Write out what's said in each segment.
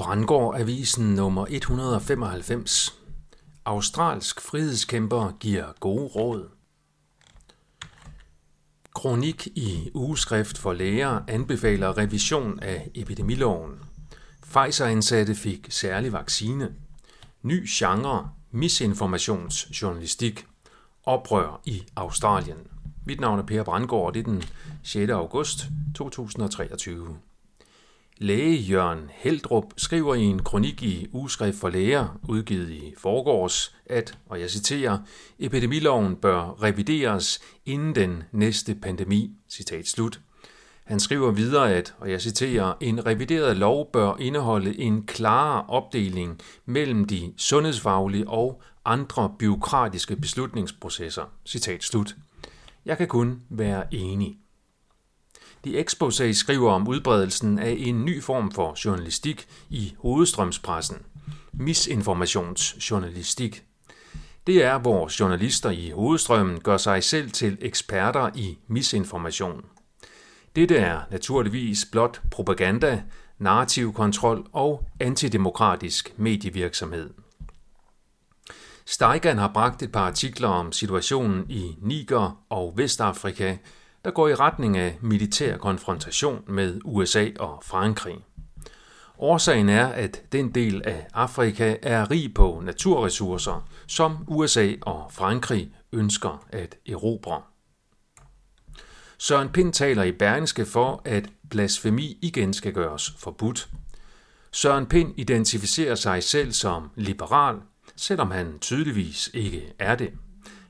Brandgård Avisen nummer 195. Australsk frihedskæmper giver gode råd. Kronik i ugeskrift for læger anbefaler revision af epidemiloven. Pfizer-ansatte fik særlig vaccine. Ny genre, misinformationsjournalistik. Oprør i Australien. Mit navn er Per Brandgård, det er den 6. august 2023. Læge Jørgen Heldrup skriver i en kronik i Ugeskrift for Læger, udgivet i forgårs, at, og jeg citerer, epidemiloven bør revideres inden den næste pandemi. Citat slut. Han skriver videre, at, og jeg citerer, en revideret lov bør indeholde en klarere opdeling mellem de sundhedsfaglige og andre byråkratiske beslutningsprocesser. Citat slut. Jeg kan kun være enig. De Exposé skriver om udbredelsen af en ny form for journalistik i hovedstrømspressen. Misinformationsjournalistik. Det er, hvor journalister i hovedstrømmen gør sig selv til eksperter i misinformation. Dette er naturligvis blot propaganda, narrativ kontrol og antidemokratisk medievirksomhed. Steigan har bragt et par artikler om situationen i Niger og Vestafrika, der går i retning af militær konfrontation med USA og Frankrig. Årsagen er, at den del af Afrika er rig på naturressourcer, som USA og Frankrig ønsker at erobre. Søren Pind taler i Berlingske for, at blasfemi igen skal gøres forbudt. Søren Pind identificerer sig selv som liberal, selvom han tydeligvis ikke er det.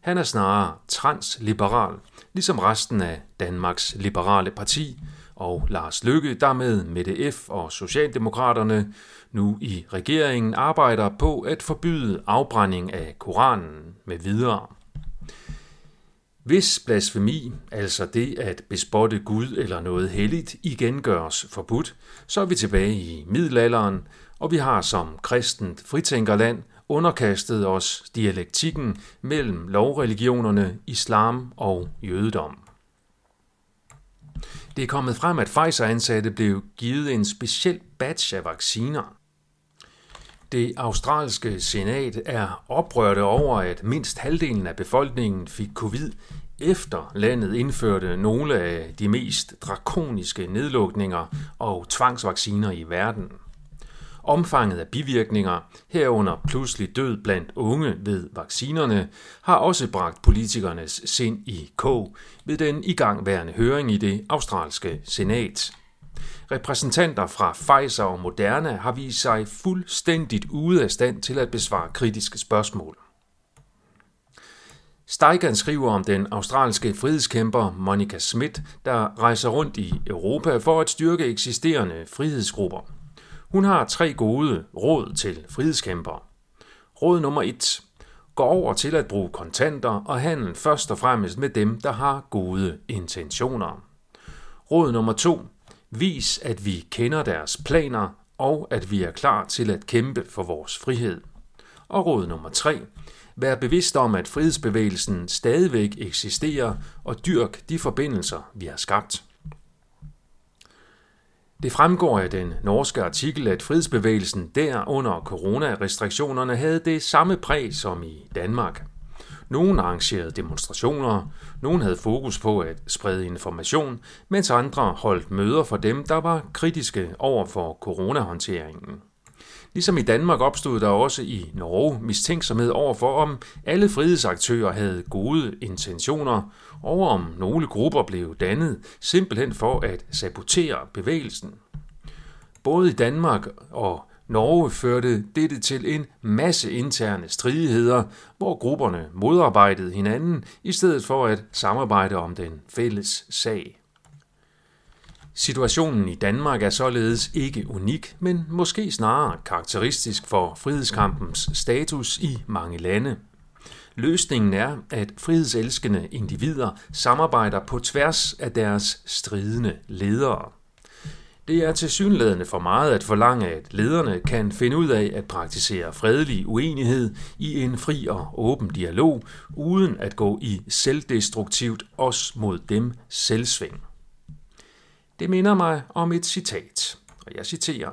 Han er snarere transliberal, ligesom resten af Danmarks Liberale Parti og Lars Løkke, der med Mette F. og Socialdemokraterne nu i regeringen arbejder på at forbyde afbrænding af Koranen med videre. Hvis blasfemi, altså det at bespotte Gud eller noget helligt, igen gøres forbudt, så er vi tilbage i middelalderen, og vi har som kristent fritænkerland underkastet os dialektikken mellem lovreligionerne islam og jødedom. Det er kommet frem, at Pfizer-ansatte blev givet en speciel batch af vacciner. Det australske senat er oprørte over, at mindst halvdelen af befolkningen fik covid, efter landet indførte nogle af de mest drakoniske nedlukninger og tvangsvacciner i verden. Omfanget af bivirkninger, herunder pludselig død blandt unge ved vaccinerne, har også bragt politikernes sind i kog ved den igangværende høring i det australske senat. Repræsentanter fra Pfizer og Moderna har vist sig fuldstændigt ude af stand til at besvare kritiske spørgsmål. Steigan skriver om den australske frihedskæmper Monica Smith, der rejser rundt i Europa for at styrke eksisterende frihedsgrupper. Hun har tre gode råd til frihedskæmpere. Råd nummer 1. Gå over til at bruge kontanter og handel først og fremmest med dem, der har gode intentioner. Råd nummer 2. Vis, at vi kender deres planer og at vi er klar til at kæmpe for vores frihed. Og råd nummer 3. Vær bevidst om, at frihedsbevægelsen stadigvæk eksisterer og dyrk de forbindelser, vi har skabt. Det fremgår af den norske artikel, at frihedsbevægelsen der under coronarestriktionerne havde det samme præg som i Danmark. Nogle arrangerede demonstrationer, nogle havde fokus på at sprede information, mens andre holdt møder for dem, der var kritiske over for coronahåndteringen. Ligesom i Danmark opstod der også i Norge mistænksomhed over for, om alle frihedsaktører havde gode intentioner, og om nogle grupper blev dannet simpelthen for at sabotere bevægelsen. Både i Danmark og Norge førte dette til en masse interne stridigheder, hvor grupperne modarbejdede hinanden i stedet for at samarbejde om den fælles sag. Situationen i Danmark er således ikke unik, men måske snarere karakteristisk for frihedskampens status i mange lande. Løsningen er, at frihedselskende individer samarbejder på tværs af deres stridende ledere. Det er tilsyneladende for meget at forlange, at lederne kan finde ud af at praktisere fredelig uenighed i en fri og åben dialog, uden at gå i selvdestruktivt os mod dem selvsving. Det minder mig om et citat, og jeg citerer.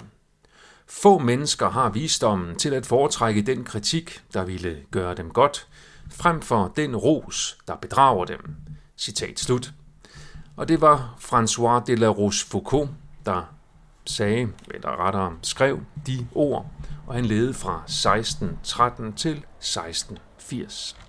Få mennesker har visdommen til at foretrække den kritik, der ville gøre dem godt, frem for den ros, der bedrager dem. Citat slut. Og det var François de la Rochefoucauld, der sagde, eller rettere skrev de ord, og han levede fra 1613 til 1680.